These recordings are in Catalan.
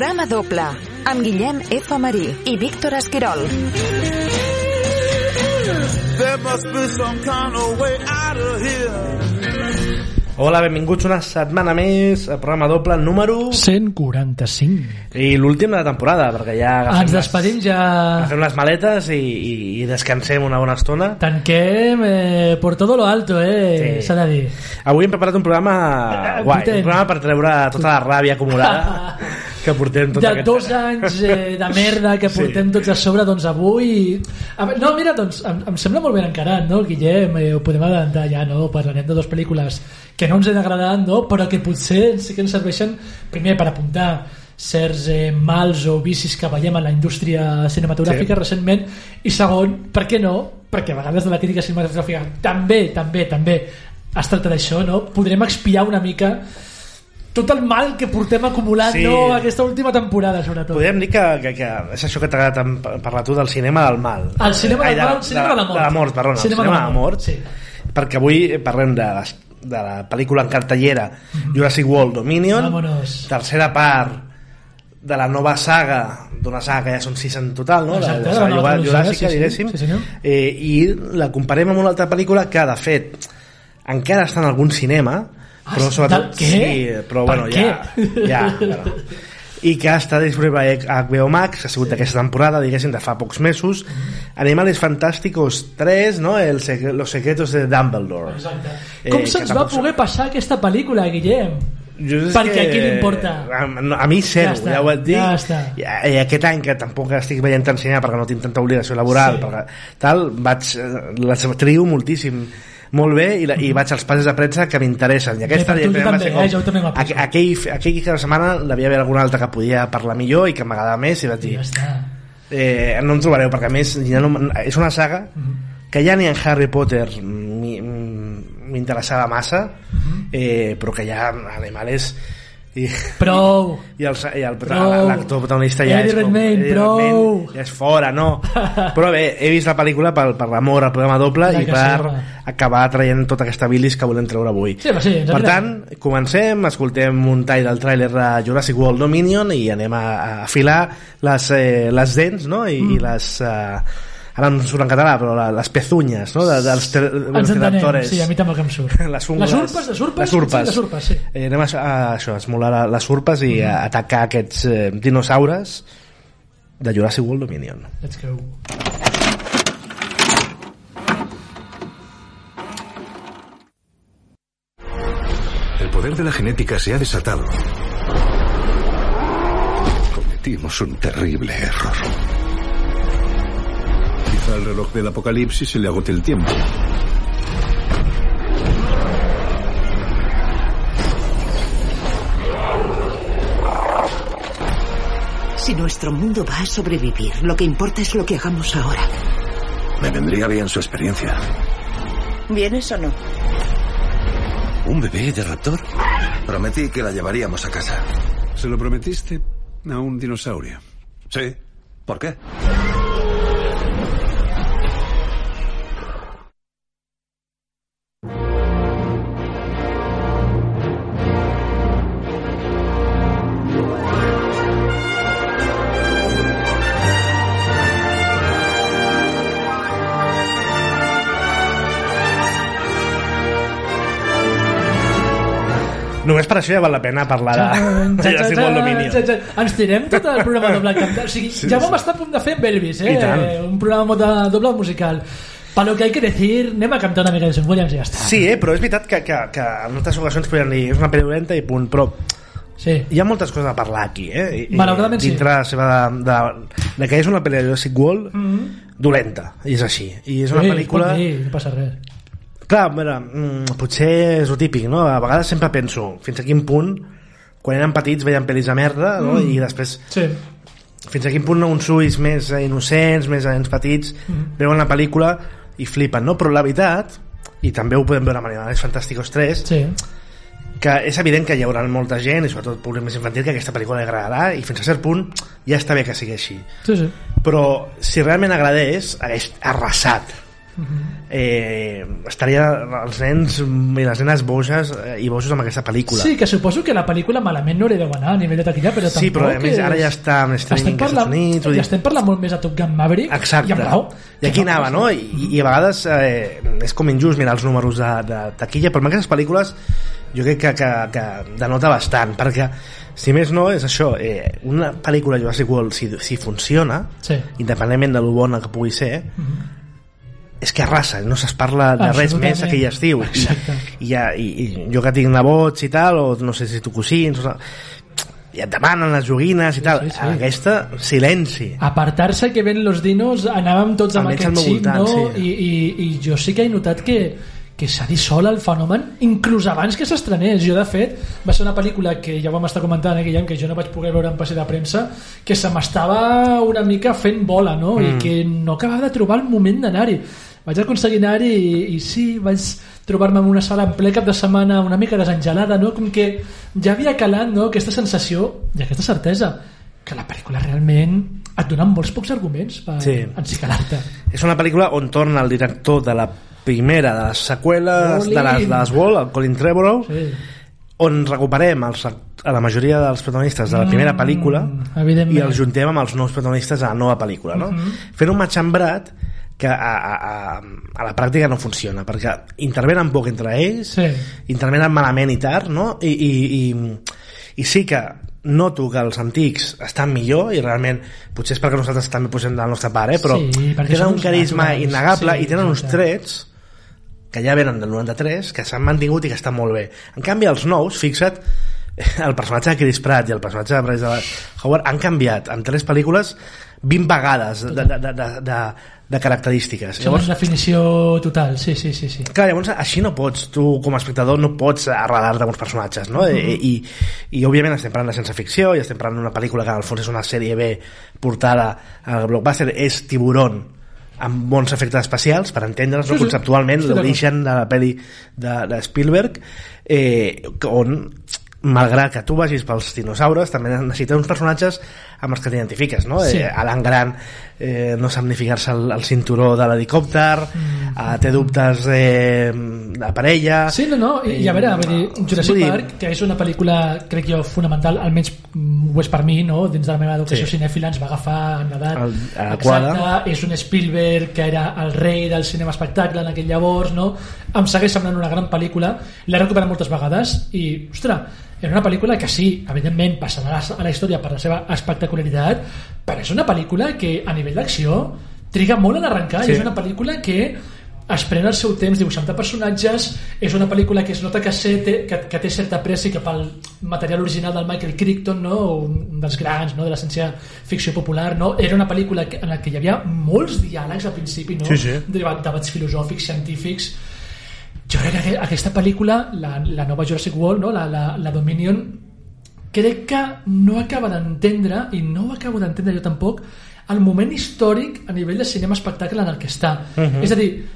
Programa doble amb Guillem F. Marí i Víctor Esquirol. Hola, benvinguts una setmana més al programa doble número... 145. I l'últim de la temporada, perquè ja agafem, Ens despedim ja... les, agafem les maletes i, i, i descansem una bona estona. Tanquem eh, por todo lo alto, eh? Sí. S'ha de dir. Avui hem preparat un programa Eh, guai, potent. un programa per treure tota la ràbia acumulada que portem tot De aquest... dos anys eh, de merda que Sí. portem tots a sobre, doncs avui... No, mira, doncs em, em sembla molt ben encarat, no, Guillem? Eh, ho podem adelantar ja, no? Parlarem de dues pel·lícules que no ens han agradat, no? Però que potser sí que ens serveixen, primer, per apuntar certs eh, mals o vicis que veiem en la indústria cinematogràfica Sí. recentment i segon, per què no? perquè a vegades de la crítica cinematogràfica també, també, també es tracta d'això, no? Podrem expiar una mica tot el mal que portem acumulat Sí. no, aquesta última temporada, sobretot. Podríem dir que, que, que és això que t'ha agradat en- parlar tu del cinema del mal. El cinema Ai, del mal, cinema de la mort. De la mort, perdona, Cinema cinema, de la de la mort. mort, sí. Perquè avui parlem de, les, de la pel·lícula en cartellera Jurassic World Dominion, Mhm. Vámonos. tercera part de la nova saga d'una saga que ja són sis en total no? Exacte, la, la nova Jurà- trilogia, juràssica sí, sí, diguéssim sí, senyor. eh, i la comparem amb una altra pel·lícula que de fet encara està en algun cinema però sobretot què? sí, però Per bueno, ja, què? ja bueno. i que està disponible a HBO Max que ha sigut d'aquesta temporada, diguéssim, de fa pocs mesos Animales Fantásticos 3 no? El Los secretos de Dumbledore Exacte. Eh, Com se'ns va poder passar aquesta pel·lícula, Guillem? Jo Perquè que- a qui li importa? A, no, a mi zero, Ja està, ja, ho et dic. ja està. I, I aquest any que tampoc estic veient tant cinema perquè no tinc tanta obligació laboral, Sí. perquè, tal, vaig, eh, les trio moltíssim molt bé i, la, i vaig als passes de premsa que m'interessen i aquesta per tu també, ser eh? Jo també aqu- aquell, aquell cada setmana devia haver alguna altra que podia parlar millor i que m'agradava més i vaig dir Ja està. eh, no em trobareu perquè a més ja no, és una saga que ja ni en Harry Potter m'interessava massa eh, però que ja Animales i, Prou. i el, i l'actor protagonista ja Eddie és com, Redmayne, Eddie prou. Ja és fora, no però bé, he vist la pel·lícula per, per l'amor al programa doble Clar i per sí, acabar traient tota aquesta bilis que volem treure avui Sí, sí, per tant, comencem escoltem un tall del tràiler de Jurassic World Dominion i anem a, a afilar les, eh, les dents no? I, Mm. i les eh, ara no surt en català però la, les pezunyes no? de, dels ter, Ens entenem, sí, a mi també que em surt. les ungles, Les urpes, les urpes? les urpes, Sí, les urpes, sí. Eh, anem a, a això, a esmolar la- les urpes i a atacar aquests eh, dinosaures de Jurassic World Dominion Let's go. El poder de la genética se ha desatado. Cometimos un terrible error. Quizá al reloj del apocalipsis se le agote el tiempo. Si nuestro mundo va a sobrevivir, lo que importa es lo que hagamos ahora. Me vendría bien su experiencia. ¿Vienes o no? ¿Un bebé de raptor? Prometí que la llevaríamos a casa. Se lo prometiste a un dinosaurio. Sí. ¿Por qué? Per això ja val la pena parlar de, Jurassic World Dominion Ens tirem tot el programa doble cantant. O sigui, Sí, ja sí. vam estar a punt de fer amb Elvis, eh? Un programa de doble musical. Para lo que hay que decir, anem a cantar una mica de John Williams i ja està. Sí, eh, però és veritat que, que, que en moltes ocasions podríem dir és una pel·li dolenta i punt, però Sí. hi ha moltes coses a parlar aquí, eh? I, Malauradament sí. la seva de, de, de que és una pel·li de Jurassic World Mm dolenta, i és així. I és una sí, pel·lícula... dir, no passa res. Clar, a veure, mm, potser és el típic, no? A vegades sempre penso fins a quin punt, quan eren petits veien pel·lis de merda, no? Mm. I després Sí. fins a quin punt uns ulls més innocents, més nens petits, Mm. veuen la pel·lícula i flipen, no? Però la veritat, i també ho podem veure amb Animales Fantásticos 3, Sí. que és evident que hi haurà molta gent, i sobretot públic més infantil, que aquesta pel·lícula li agradarà, i fins a cert punt ja està bé que sigui així. Sí, sí. Però si realment agradés, hagués arrasat eh, estaria els nens i les nenes boges eh, i bojos amb aquesta pel·lícula Sí, que suposo que la pel·lícula malament no hauria de anar a nivell de taquilla, però Sí, però a més és... ara ja està en streaming als Estats Units, dir- estem parlant molt més a Top Gun Maverick Exacte. i raó. I aquí anava, no? I, i a vegades eh, és com injust mirar els números de, de taquilla, però amb aquestes pel·lícules jo crec que, que, que denota bastant, perquè si més no és això, eh, una pel·lícula Jurassic World, si, si funciona, Sí. independentment de lo bona que pugui ser, és que arrasa, no se's parla de res més aquell estiu. I, Exacte. i, ja, i, i jo que tinc nebots i tal, o no sé si tu cosins, o, i et demanen les joguines i tal. sí, sí. Aquesta, silenci. apartar-se que ven los dinos anàvem tots amb Almenys aquest xip voltant, no? sí. I, i, i jo sí que he notat que que s'ha dissolt el fenomen inclús abans que s'estrenés jo de fet va ser una pel·lícula que ja vam estar comentant eh, Guillem, que jo no vaig poder veure en passi de premsa que se m'estava una mica fent bola no? Mm. i que no acabava de trobar el moment d'anar-hi vaig aconseguir anar-hi i, i sí, vaig trobar-me en una sala en ple cap de setmana una mica desengelada, no? com que ja havia calat no? aquesta sensació i aquesta certesa que la pel·lícula realment et donen molts pocs arguments per Sí. encicalar-te És una pel·lícula on torna el director de la primera de les seqüeles Colin. de les, de les Wall, el Colin Trevorrow, sí. on recuperem els, a la majoria dels protagonistes de la primera pel·lícula Mm, i els juntem amb els nous protagonistes de la nova pel·lícula no? fent un matxembrat que a, a, a, a la pràctica no funciona perquè intervenen poc entre ells Sí. intervenen malament i tard no? I, i, i, i sí que noto que els antics estan millor i realment potser és perquè nosaltres també posem del nostre pare eh? però Sí, tenen un carisma naturals. innegable Sí, i tenen uns trets que ja venen del 93 que s'han mantingut i que estan molt bé en canvi els nous, fixa't el personatge de Chris Pratt i el personatge de Bryce Howard han canviat en tres pel·lícules 20 vegades de, de, de, de, de, de característiques Són una definició total, sí, sí, sí, sí. Clar, llavors així no pots, tu com a espectador no pots arrelar-te amb uns personatges, no? I, i, I òbviament estem parlant de ciència ficció i estem parlant d'una pel·lícula que en el fons és una sèrie B portada al blockbuster, és Tiburón amb bons efectes especials per entendre's no? Sí, sí. conceptualment d'acord. l'origen de la pel·li de, de Spielberg eh, on malgrat que tu vagis pels dinosaures també necessites uns personatges amb els que t'identifiques no? Sí. eh, Alan Grant eh, no sap ni ficar-se el, el cinturó de l'helicòpter mm. eh, té dubtes eh, de parella Sí, no, no, i, i a veure, a veure Jurassic Vull dir- Park, que és una pel·lícula crec jo fonamental, almenys ho és per mi no? dins de la meva educació Sí. cinèfila ens va agafar en l'edat El- adequada. és un Spielberg que era el rei del cinema espectacle en aquell llavors no? em segueix semblant una gran pel·lícula l'he recuperat moltes vegades i, ostres, era una pel·lícula que sí, evidentment passarà a la, a la història per la seva espectacularitat, però és una pel·lícula que a nivell d'acció triga molt en arrencar Sí. i és una pel·lícula que es pren el seu temps dibuixant de personatges és una pel·lícula que es nota que, sé, té, que, que té certa pressi cap al material original del Michael Crichton no? un dels grans no? de la ciència ficció popular no? era una pel·lícula que- en la que hi havia molts diàlegs al principi no? Sí, sí. Debat- debats filosòfics, científics jo crec que aqu- aquesta pel·lícula la, la nova Jurassic World no? la, la, la Dominion crec que no acaba d'entendre i no ho acabo d'entendre jo tampoc el moment històric a nivell de cinema espectacle en el que està Mhm. és a dir,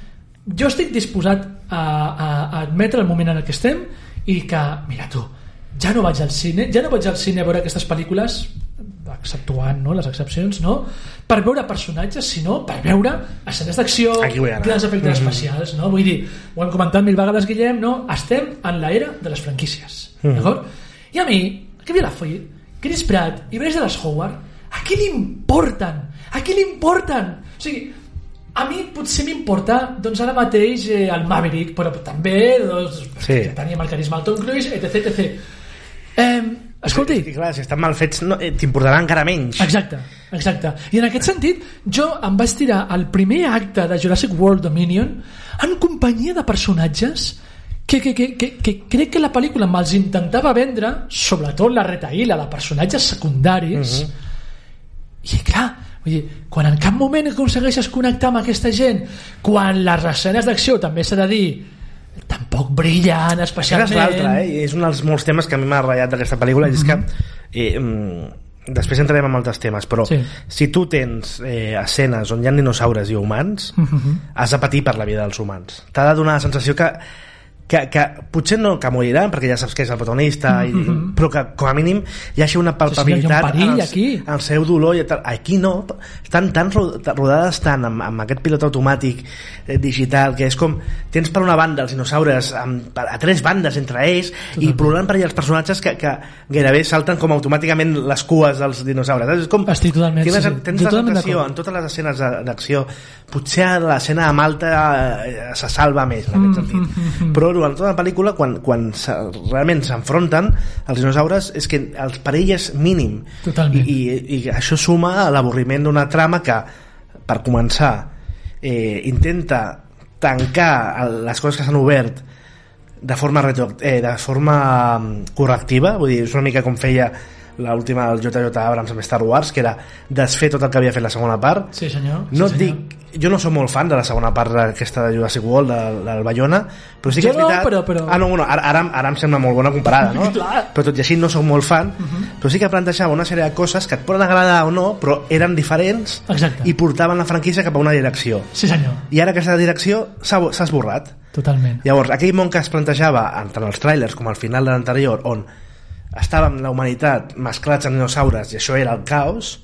jo estic disposat a, a, a admetre el moment en el que estem i que, mira tu ja no vaig al cine, ja no vaig al cine a veure aquestes pel·lícules exceptuant no, les excepcions, no? per veure personatges, sinó per veure escenes d'acció, grans efectes Mhm. especials, no? Vull dir, ho hem comentat mil vegades, Guillem, no? Estem en l'era de les franquícies, Mhm. d'acord? I a mi, que vi la full, Chris Pratt i Bryce Dallas Howard, a qui li importen? A qui li importen? O sigui, a mi potser m'importa doncs ara mateix eh, el Maverick però també doncs, Sí. que teníem el carisma del Tom Cruise etc, etc. Eh, escolti, I clar, si estan mal fets no, eh, t'importarà encara menys. Exacte, exacte. I en aquest sentit, jo em vaig tirar el primer acte de Jurassic World Dominion en companyia de personatges que, que, que, que, que crec que la pel·lícula me'ls intentava vendre, sobretot la retaïla de personatges secundaris, i clar, vull dir, quan en cap moment aconsegueixes connectar amb aquesta gent, quan les escenes d'acció, també s'ha de dir, tampoc brillen Això especialment... és l'altre, eh? És un dels molts temes que a mi m'ha ratllat d'aquesta pel·lícula, i és que eh, mm, després entrarem en altres temes, però Sí. si tu tens eh, escenes on hi ha dinosaures i humans, Mhm. has de patir per la vida dels humans. T'ha de donar la sensació que que, que potser no que moriran perquè ja saps que és el protagonista i, però que com a mínim hi hagi una palpabilitat Sí, sí, hi ha un en, el, aquí. en el seu dolor i tal. aquí no, estan tan ro- rodades tant amb, amb aquest pilot automàtic eh, digital que és com tens per una banda els dinosaures amb, per- a tres bandes entre ells i plolant per allà els personatges que, que gairebé salten com automàticament les cues dels dinosaures. És com Estic totalment- tens, sí, sí. tens la Totalment sensació en totes les escenes d'acció potser l'escena de Malta eh, se salva més en Mm, aquest sentit. però durant tota la pel·lícula quan, quan se, realment s'enfronten els dinosaures és que el perill és mínim Totalment. I, i, i això suma a l'avorriment d'una trama que per començar eh, intenta tancar les coses que s'han obert de forma, eh, de forma mm, correctiva, vull dir, és una mica com feia l'última del JJ Abrams amb Star Wars, que era desfer tot el que havia fet la segona part. Sí, senyor. No sí, senyor. dic, jo no sóc molt fan de la segona part d'aquesta de Jurassic World, del, del Bayona, però sí que Jo és no, veritat... però- però- Ah, no, bueno, ara, ara, ara em sembla molt bona comparada, no? Clar. Però tot i així no sóc molt fan, Mhm. però sí que plantejava una sèrie de coses que et poden agradar o no, però eren diferents Exacte. i portaven la franquícia cap a una direcció. Sí, senyor. I ara aquesta direcció s'ha esborrat. Totalment. Llavors, aquell món que es plantejava tant als trailers com al final de l'anterior, on estàvem la humanitat mesclats amb dinosaures i això era el caos,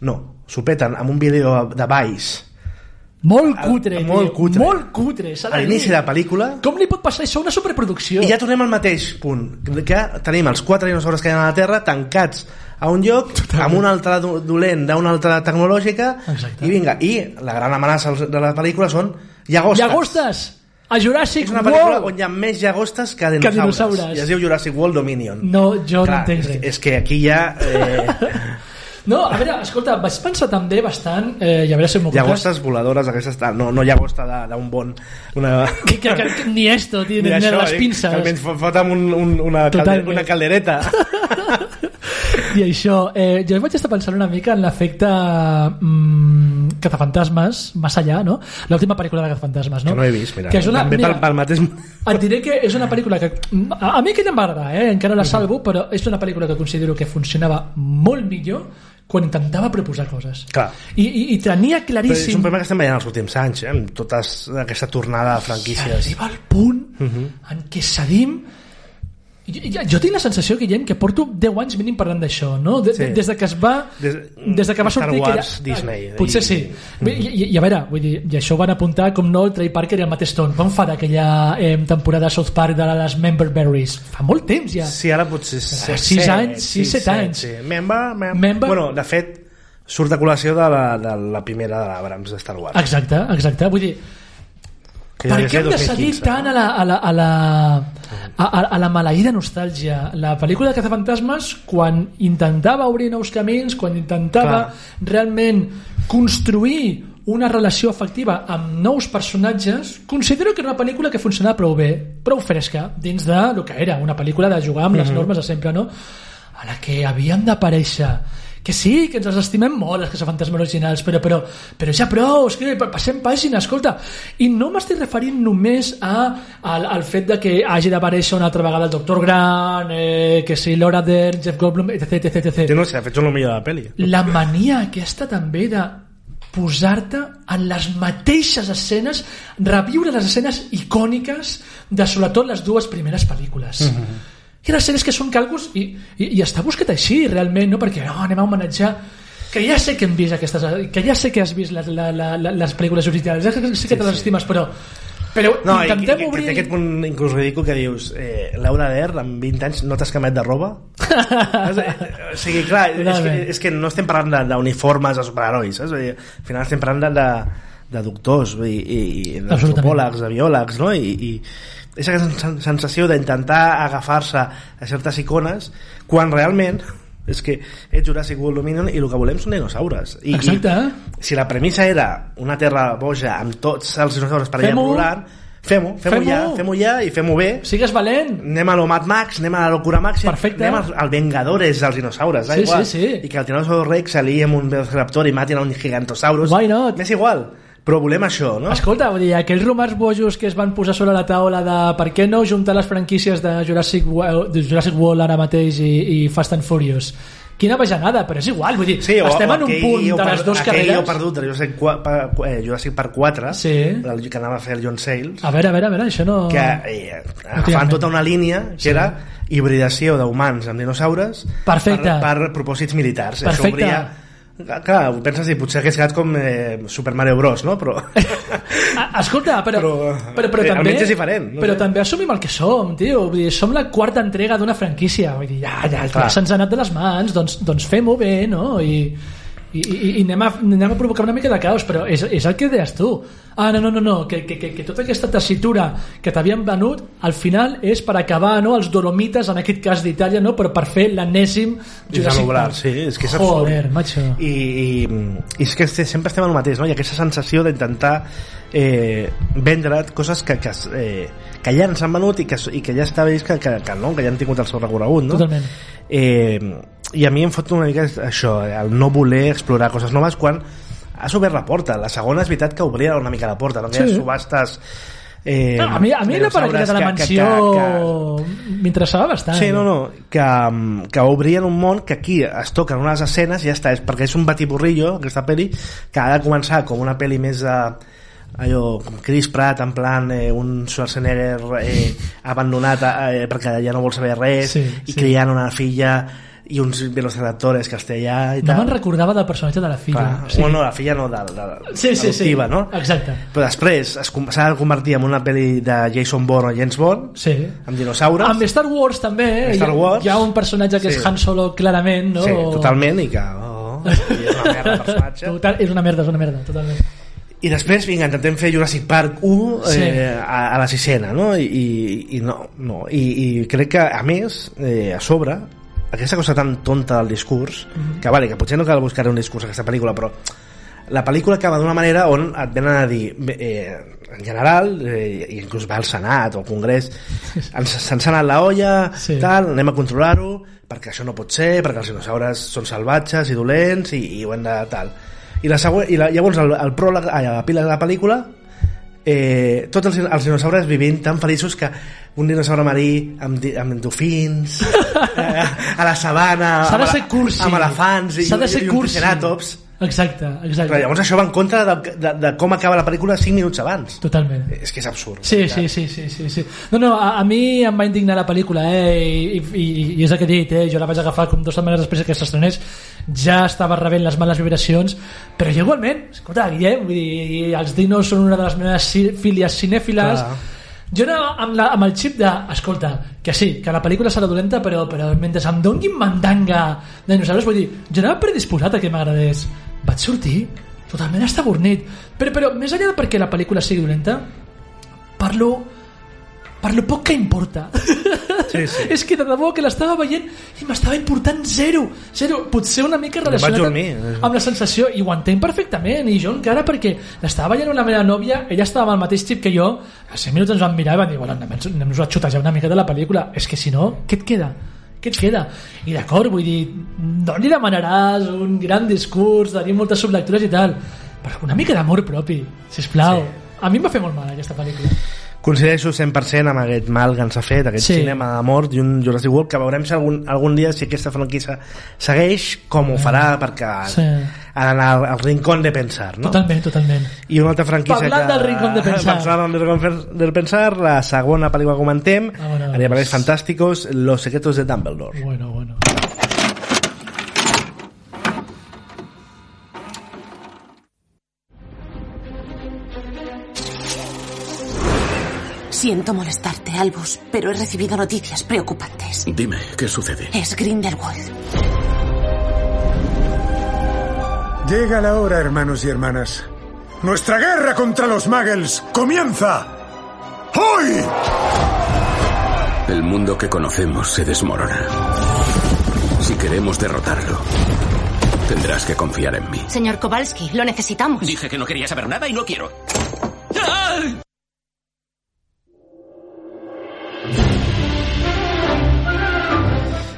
no, s'ho peten amb un vídeo de Vice Molt cutre, El- molt cutre. Molt cutre, a l'inici de la pel·lícula Com li pot passar això a una superproducció? i ja tornem al mateix punt que tenim els quatre dinosaures que hi ha a la Terra tancats a un lloc amb un altre do- dolent d'una altra tecnològica Exacte. i vinga, i la gran amenaça de la pel·lícula són llagostes Llagostes! A Jurassic és una pel·lícula World! on hi ha més llagostes que dinosaures, dinosaures. i es diu Jurassic World Dominion No, jo Clar, no entenc és, res. és que aquí hi ha eh, No, a veure, escolta, vaig pensar també bastant, eh, i a veure si m'ho llagostes voladores aquestes, no, no llagosta d'un bon una... que, que, que, que, ni esto, tio, ni, ni això, les dic, pinces. que almenys fot fot amb un, un, una, calde, Totalment. una caldereta I això, eh, jo vaig estar pensant una mica en l'efecte mm, Cazafantasmes, més allà, no? L'última pel·lícula de Cazafantasmes, no? que no he vist, mira, Que és una, també mira, pel, pel mateix Et diré que és una pel·lícula que... A, a mi aquella em va agradar, eh? encara la salvo, però és una pel·lícula que considero que funcionava molt millor quan intentava proposar coses. Clar. I, i, i tenia Però és claríssim... un problema que estem veient els últims anys, eh? amb tota aquesta tornada de franquícies. Arriba al punt en què cedim jo, jo- tinc la sensació, Guillem, que porto 10 anys mínim parlant d'això, no? De, Sí. Des de que es va... Des- Des, de que va Star sortir... Wars, aquella- Disney, Ah, Potser i- sí. I, i, I a veure, vull dir, i això ho van apuntar, com no, Trey Parker i el Matt Stone. Quan fa d'aquella eh, temporada de South Park de les Member Berries? Fa molt temps ja. Sí, ara potser... Fa sis anys, sis, set anys. Sí. Member, mem Member. Bueno, de fet, surt de col·lació de la, de la primera de l'Abrams de Star Wars. Exacte, exacte. Vull dir, Que per què hem de seguir 2015, tant a la, a la, a la, a, a, a la maleïda nostàlgia? La pel·lícula de Cazafantasmes, quan intentava obrir nous camins, quan intentava Clar. realment construir una relació afectiva amb nous personatges, considero que era una pel·lícula que funcionava prou bé, prou fresca, dins de lo que era, una pel·lícula de jugar amb les normes de sempre, no? A la que havien d'aparèixer que sí, que ens els estimem molt els que són fantasmes originals, però, però, però ja prou, és que passem pàgina, escolta i no m'estic referint només a, al, al fet de que hagi d'aparèixer una altra vegada el Doctor Grant eh, que si Laura Dern, Jeff Goldblum, etc, etc, etc. Jo no sé, de fet, el millor de la pel·li. La mania aquesta també de posar-te en les mateixes escenes, reviure les escenes icòniques de sobretot les dues primeres pel·lícules. Mm -hmm. I les sèries que són calcos i, i, i està buscat així realment, no? perquè no, anem a homenatjar que ja sé que hem vist aquestes que ja sé que has vist la, la, la, les pel·lícules originals, ja sé que, que te les estimes però, però No, i, i, intentem i, obrir té aquest punt inclús ridícul que dius eh, Laura Dern, amb 20 anys, no t'has canviat de roba? Eh, o sigui, clar, és que, és que no estem parlant de- d'uniformes de superherois, saps? Dir, al final estem parlant de, de, de doctors i, i Absolutament. d'antropòlegs, de biòlegs, no? I, i és aquesta sen- sensació d'intentar agafar-se a certes icones quan realment és que ets Jurassic World Dominion i el que volem són dinosaures i, Exacte. i si la premissa era una terra boja amb tots els dinosaures per allà volant fem-ho, fem-ho Fem-ho. ja, fem ja i fem-ho bé sigues valent anem a lo Mad Max, anem a la locura màxima Perfecte. anem al, al Vengadores dels dinosaures Sí, igual. sí, sí. i que el Tiranosaurio Rex s'aliï amb un Velociraptor i matin a un Gigantosaurus Why not? m'és igual, però volem això no? Escolta, vull dir, aquells rumors bojos que es van posar sobre la taula de per què no juntar les franquícies de Jurassic World, de Jurassic World ara mateix i, i Fast and Furious quina bajanada, però és igual, vull dir, Sí, o, estem o en un aquell punt de per- les dues aquell carreres... guió perdut de Jurassic, qua- pa- qua- eh, Jurassic Park 4 Sí. el que anava a fer el John Sayles A veure, a veure, a veure, això no... que eh, agafant tota una línia que Sí. era hibridació d'humans amb dinosaures Perfecte. per, per propòsits militars Perfecte. això obria clar, ho penses i potser hagués quedat com eh, Super Mario Bros no? però Ah, Escolta, però, Però, però, però, eh, també, almenys és diferent, no però sé. també assumim el que som, tio. Vull dir, som la quarta entrega d'una franquícia. Vull dir, ja, ja, ja se'ns ha anat de les mans, doncs, doncs fem-ho bé, no? I, i, i, i anem, a, anem a provocar una mica de caos, però és, és el que deies tu. Ah, no, no, no, no que, que, que, que tota aquesta tessitura que t'havien venut, al final és per acabar no, els Dolomites, en aquest cas d'Itàlia, no? però per fer l'enèsim Jurassic Park. sí, és que és Joder, absurd. macho. I, i, i és que sempre estem en el mateix no? i aquesta sensació d'intentar eh, vendre't coses que, que, eh, que ja ens han venut i que, i que ja està vist que, que, que no, que ja han tingut el seu recorregut no? Totalment. eh, i a mi em fot una mica això, el no voler explorar coses noves quan has obert la porta la segona és veritat que obria una mica la porta no? Sí. hi ha subhastes eh, No, a mi, a mi la paraqueta de la mansió m'interessava bastant. Sí, no, no, que, que obrien un món que aquí es toquen unes escenes i ja està, és perquè és un batiburrillo aquesta pel·li que ha de començar com una pel·li més de allò, com Chris Pratt en plan eh, un Schwarzenegger eh, abandonat eh, perquè ja no vol saber res Sí, i sí. criant una filla i uns està allà i No tal me'n recordava del personatge de la filla. Clar, Sí. bueno, la filla no, de, de, Sí, sí, sí. adoptiva, no? Exacte. Però després s'ha de convertir en una pel·li de Jason Bourne o James Bond Sí. amb dinosaures Amb Star Wars també, eh? Star Hi ha- Wars. hi ha un personatge que Sí. és Han Solo clarament, no? Sí, totalment, i que... Oh, i és una merda de personatge. Total, és una merda, és una merda, totalment. I després, vinga, intentem fer Jurassic Park 1 Sí. eh, a, a la sisena, no? I, i, i no, no. I, I crec que, a més, eh, a sobre, aquesta cosa tan tonta del discurs, Mhm. que vale, que potser no cal buscar un discurs a aquesta pel·lícula, però la pel·lícula acaba d'una manera on et venen a dir eh, en general eh, inclús va al Senat o al Congrés ens se'ns ha anat la olla Sí. tal, anem a controlar-ho perquè això no pot ser, perquè els dinosaures són salvatges i dolents i, i ho hem de tal i, la següent, i la, llavors el, el pròleg ai, a la pila de la pel·lícula eh, tots els, els dinosaures vivint tan feliços que un dinosaure marí amb, amb dofins eh, a la sabana S'ha de ser cursi. amb elefants i, de ser i un cursi. triceratops Exacte, exacte. però llavors això va en contra de, de, de com acaba la pel·lícula 5 minuts abans Totalment. és que és absurd Sí, sí, sí, sí, sí, sí. No, no, a, a mi em va indignar la pel·lícula, eh, i, i, i és el que he dit, eh, jo la vaig agafar com dues setmanes després que s'estrenés, ja estava rebent les males vibracions, però jo igualment, escolta, Guillem, vull dir, els dinos són una de les meves fílies cinèfiles, Clar. jo anava amb, la, amb el xip de, escolta, que sí, que la pel·lícula serà dolenta, però, però mentre em donguin mandanga de dinosaures, vull dir, jo anava predisposat a que m'agradés. Vaig sortir totalment estabornit. Però, però més enllà de perquè la pel·lícula sigui dolenta, parlo per lo poc que importa Sí, sí. és que de debò que l'estava veient i m'estava important zero, zero potser una mica relacionat amb, amb la sensació i ho entenc perfectament i jo encara perquè l'estava veient la meva nòvia ella estava amb el mateix xip que jo a 5 minuts ens vam mirar i vam dir bueno, anem, anem a xutejar una mica de la pel·lícula és que si no, què et queda? què et queda? I d'acord, vull dir no li demanaràs un gran discurs tenir moltes sublectures i tal però una mica d'amor propi, sisplau sí. a mi em va fer molt mal aquesta pel·lícula Coincideixo 100% amb aquest mal que ens ha fet, aquest Sí. cinema de mort i un Jurassic World, que veurem si algun, algun dia si aquesta franquícia segueix, com ho farà, perquè Sí. ha d'anar al, al rincón de pensar, no? totalment, totalment I una altra franquícia Parlant que... del rincón de pensar. Parlant del rincón de pensar, la segona pel·lícula que comentem, Vámonos. Animales Fantásticos, Los secretos de Dumbledore. bueno, bueno Siento molestarte, Albus, pero he recibido noticias preocupantes. Dime, ¿qué sucede? Es Grindelwald. Llega la hora, hermanos y hermanas. Nuestra guerra contra los Muggles comienza. ¡Hoy! El mundo que conocemos se desmorona. Si queremos derrotarlo, tendrás que confiar en mí. Señor Kowalski, lo necesitamos. Dije que no quería saber nada y no quiero.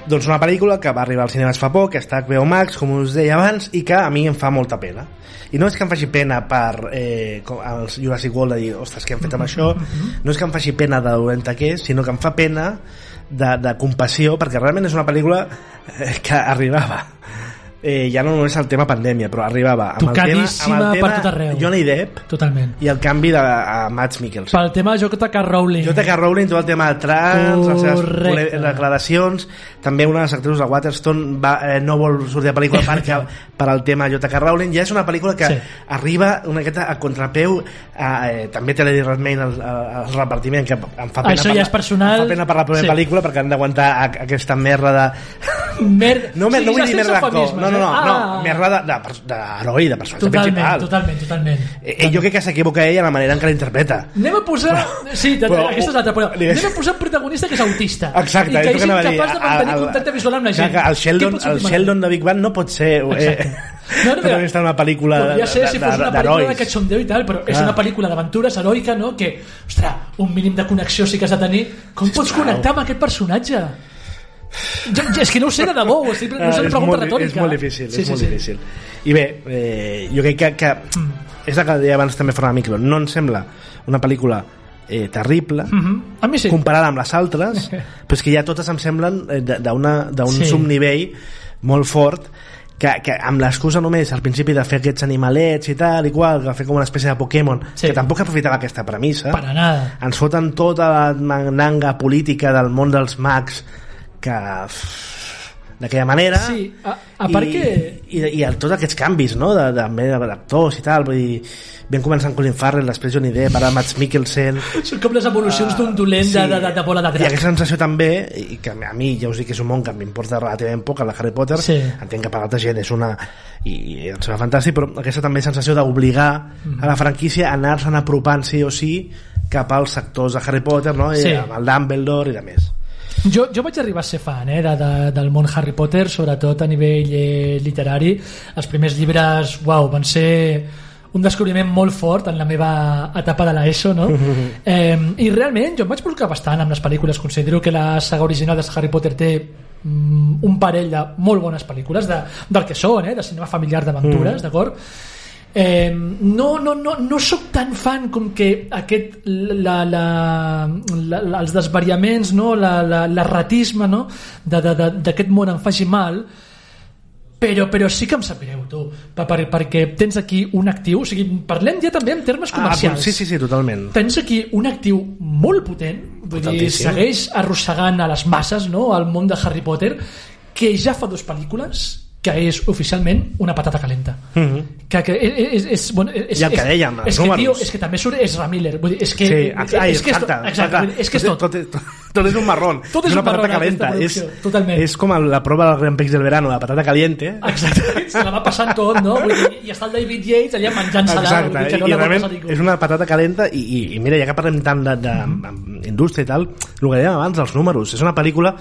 Doncs una pel·lícula que va arribar als cinemes fa poc, que està a HBO Max, com us deia abans, i que a mi em fa molta pena. I no és que em faci pena per eh, els Jurassic World de dir, ostres, què han fet amb això? No és que em faci pena de dolenta que és, sinó que em fa pena de, de compassió perquè realment és una pel·lícula eh, que arribava eh, ja no només el tema pandèmia però arribava amb el tema, amb el tema per tot arreu. Johnny Depp Totalment. i el canvi de, a Mads Mikkelsen Pel tema de J.K. Rowling. J.K. Rowling, tot el tema de trans, les seves Correcte. declaracions, també una de les actrius de Waterstone va, eh, no vol sortir de pel·lícula perquè, per al tema J.K. Rowling, ja és una pel·lícula que Sí. arriba una miqueta a contrapeu, a, eh, també té l'Eddie Redmayne al, al, al repartiment, que em fa pena, Això ja és personal. em fa pena per la primera Sí. pel·lícula perquè han d'aguantar aquesta merda de... Mer... No, me, Sí, no vull dir merda d'actor, no, no, no, eh? no Ah. merda de- de- d'heroi, de, de personatge Totalment, principal. totalment, totalment. Eh, jo crec que s'equivoca ella en la manera en què l'interpreta. Anem a posar... Sí, Però- aquesta és l'altra, però anem a posar un protagonista que és autista. Exacte, I que és incapaç de mantenir El- contacte visual amb la gent. que El Sheldon, el Sheldon de Big Bang no pot ser eh, Exacte. No, no, protagonista d'una pel·lícula Podria ser si fos una pel·lícula de cachondeo i tal, però és una pel·lícula d'aventures heroica, no? Que, ostres, un mínim de connexió sí que has de tenir. Com pots connectar amb aquest personatge? Jo, jo, és que no ho sé de debò, ho estic, no Ah, és pregunta molt, retòrica. és molt difícil, Sí, és sí, molt sí. difícil. I bé, eh, jo crec que, que és el que deia abans també Ferran Micro, no em sembla una pel·lícula eh, terrible, Mhm. A mi sí. comparada amb les altres, però és que ja totes em semblen eh, d'un Sí. subnivell molt fort que, que amb l'excusa només al principi de fer aquests animalets i tal i qual, que fer com una espècie de Pokémon Sí. que tampoc aprofitava aquesta premissa Para nada. ens foten tota la mandanga política del món dels mags que d'aquella manera Sí, a, a part i, que... i, i, i tots aquests canvis no? de, de, de, d'actors i tal vull dir, vam començar amb Colin Farrell després Johnny Depp, ara Mads Mikkelsen Són com les evolucions d'un dolent de, de, de, de bola de i drac. aquesta sensació també i que a mi ja us dic que és un món que m'importa relativament poc el de Harry Potter Sí. entenc que per altra gent és una i, i em sembla fantàstic però aquesta també sensació d'obligar Mhm. a la franquícia a anar-se'n apropant sí o sí cap als sectors de Harry Potter no? I Sí. amb el Dumbledore i de més Jo, jo vaig arribar a ser fan eh, de, de, del món Harry Potter, sobretot a nivell eh, literari. Els primers llibres, uau, van ser un descobriment molt fort en la meva etapa de l'ESO, no? eh, I realment jo em vaig buscar bastant amb les pel·lícules. Considero que la saga original de Harry Potter té mm, un parell de molt bones pel·lícules de, del que són, eh, de cinema familiar d'aventures, Mm. d'acord? Eh, no, no, no, no sóc tan fan com que aquest, la, la, la, la, els desvariaments, no? la, la, l'erratisme no? de- de- de- d'aquest món em faci mal, però, però sí que em sap greu, tu, per, per, perquè tens aquí un actiu, o sigui, parlem ja també en termes comercials. Ah, sí, sí, sí, totalment Tens aquí un actiu molt potent, vull dir, segueix arrossegant a les masses no? al món de Harry Potter, que ja fa dues pel·lícules que és oficialment una patata calenta. Mhm. Que, que és, és, bueno, és, I el que dèiem, els és que, tio, és que també surt Ezra Miller. Vull dir, és que, Sí, és, ai, és que és exacte, exacte, és que és tot. Tot, tot, tot, és un marrón. Tot és una un patata calenta. És, totalment. és com la prova del Grand Prix del verano, la patata caliente. Exacte, se la va passant tot, no? Vull dir, I està el David Yates allà menjant-se Exacte, no i la vol realment és una patata calenta i, i, i mira, ja que parlem tant d'indústria i tal, el que dèiem abans dels números, és una pel·lícula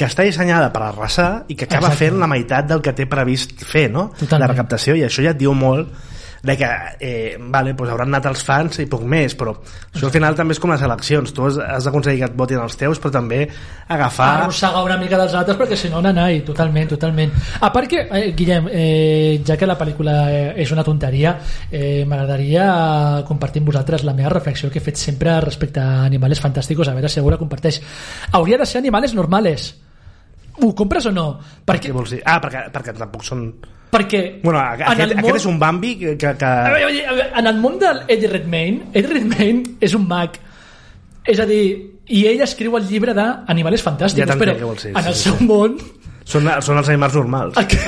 que està dissenyada per arrasar i que acaba Exacte. fent la meitat del que té previst fer, no? Totalment. La recaptació, i això ja et diu molt de que, eh, vale, doncs hauran anat els fans i poc més, però això al final també és com les eleccions, tu has, has d'aconseguir que et votin els teus, però també agafar... arrossegar una mica dels altres perquè si no n'anai, totalment, totalment a part que, eh, Guillem eh, ja que la pel·lícula eh, és una tonteria eh, m'agradaria compartir amb vosaltres la meva reflexió que he fet sempre respecte a Animales Fantásticos a veure si algú la comparteix hauria de ser Animales Normales ho compres o no? perquè, Què vols dir? Ah, perquè, perquè tampoc són... perquè Bueno, en aquest, el aquest món- és un Bambi que... que, que... A veure, a veure, a veure, en el món del Eddie Redmayne, Eddie Redmayne és un mag. És a dir, i ell escriu el llibre d'Animales Fantàstics, Ja però dir, en sí, el sí, seu sí. món, Són, són els animals normals. el que,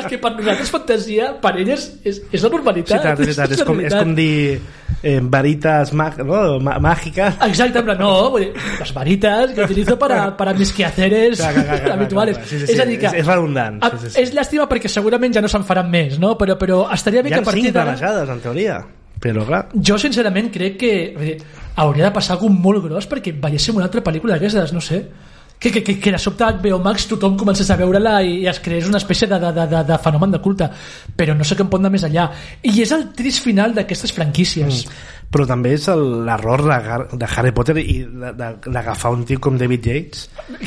el que per nosaltres fantasia, per ell és, és, és la Sí, normalitat. tant, és, veritat. és, la com, és com dir eh, veritas mag, no? Ma màgiques. Exacte, plan, no, vull dir, las varitas que utilizo para, para mis quehaceres Clar, clar, clar, clar, habituales. clar, clar. Sí, sí, sí, és a dir que... és- és redundant, sí, sí, sí. És llàstima perquè segurament ja no se'n faran més, no? Però, però estaria bé Hi que ha a partir cinc d'ara... planejades, en teoria. Però, clar, Jo, sincerament, crec que dir, hauria de passar alguna molt gros perquè veiéssim una altra pel·lícula d'aquestes, no sé. Que, que, que, que de sobte HBO Max tothom comencés a veure-la i, i es creés una espècie de, de, de, de, de fenomen de culte. Però no sé què em pot anar més enllà. I és el trist final d'aquestes franquícies. Mm. però també és l'error de, de Harry Potter i d'agafar un tio com David Yates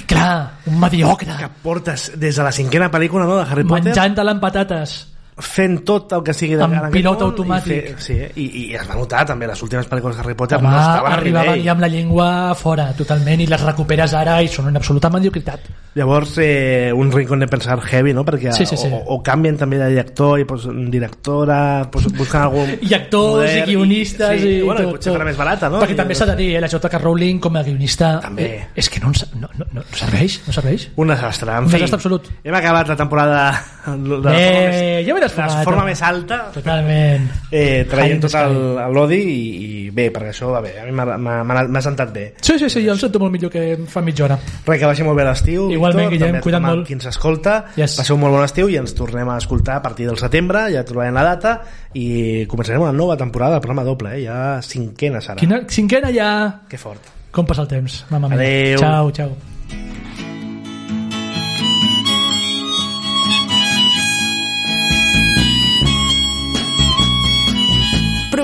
Clar, un mediocre. que portes des de la cinquena pel·lícula no, de Harry Potter Menjant-te-la amb patates. Fent tot el que sigui de en pilot món automàtic. i, fer, sí, i, i es va notar també les últimes pel·lícules de Harry Potter Home, no estaven arribaven ja amb la llengua fora totalment i les recuperes ara i són una absoluta mediocritat Llavors, eh, un rincón de pensar heavy, no? Perquè Sí, sí, sí. O, o canvien també de director i pues, directora, pues, busquen algun... i actors modern i guionistes sí, i bueno, i tot, potser tot. per més barata, no? perquè I, també s'ha de dir, eh, la J.K. Rowling com a guionista També. eh, és que no, no, no, no serveix no serveix Un desastre, en Un fi. desastre absolut. Hem acabat la temporada de la Eh, ja m'he de desfumat, la forma més alta. Totalment. Eh, traient tot l'odi i, i bé, perquè això va bé. A mi m'ha- sentat bé. Sí, sí, sí, jo em sento molt millor que fa mitja hora. Res, que vagi molt bé l'estiu Igualment, Víctor, Guillem, cuida't molt. qui ens escolta. Yes. passeu un molt bon estiu i ens tornem a escoltar a partir del setembre. Ja trobarem la data i començarem una nova temporada del programa doble, eh? ja cinquena serà. Quina, cinquena ja. Que fort. Com passa el temps mama mia. Adeu. ciao, ciao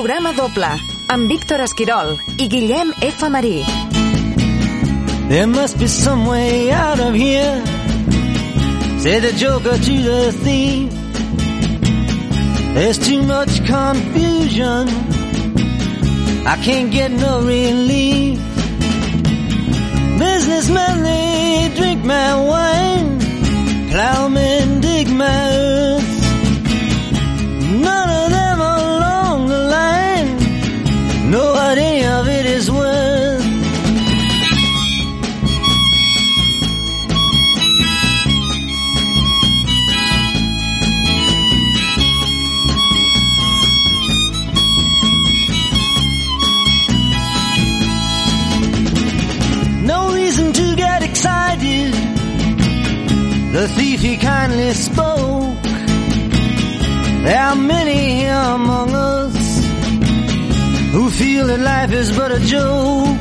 Programa doble amb Víctor Esquirol i Guillem F. Marí. There must be some way out of here. Say the joker to the thief. There's too much confusion. I can't get no relief. Businessmen, they drink is but a joke.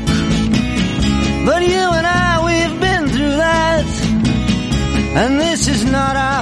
But you and I, we've been through that, and this is not our.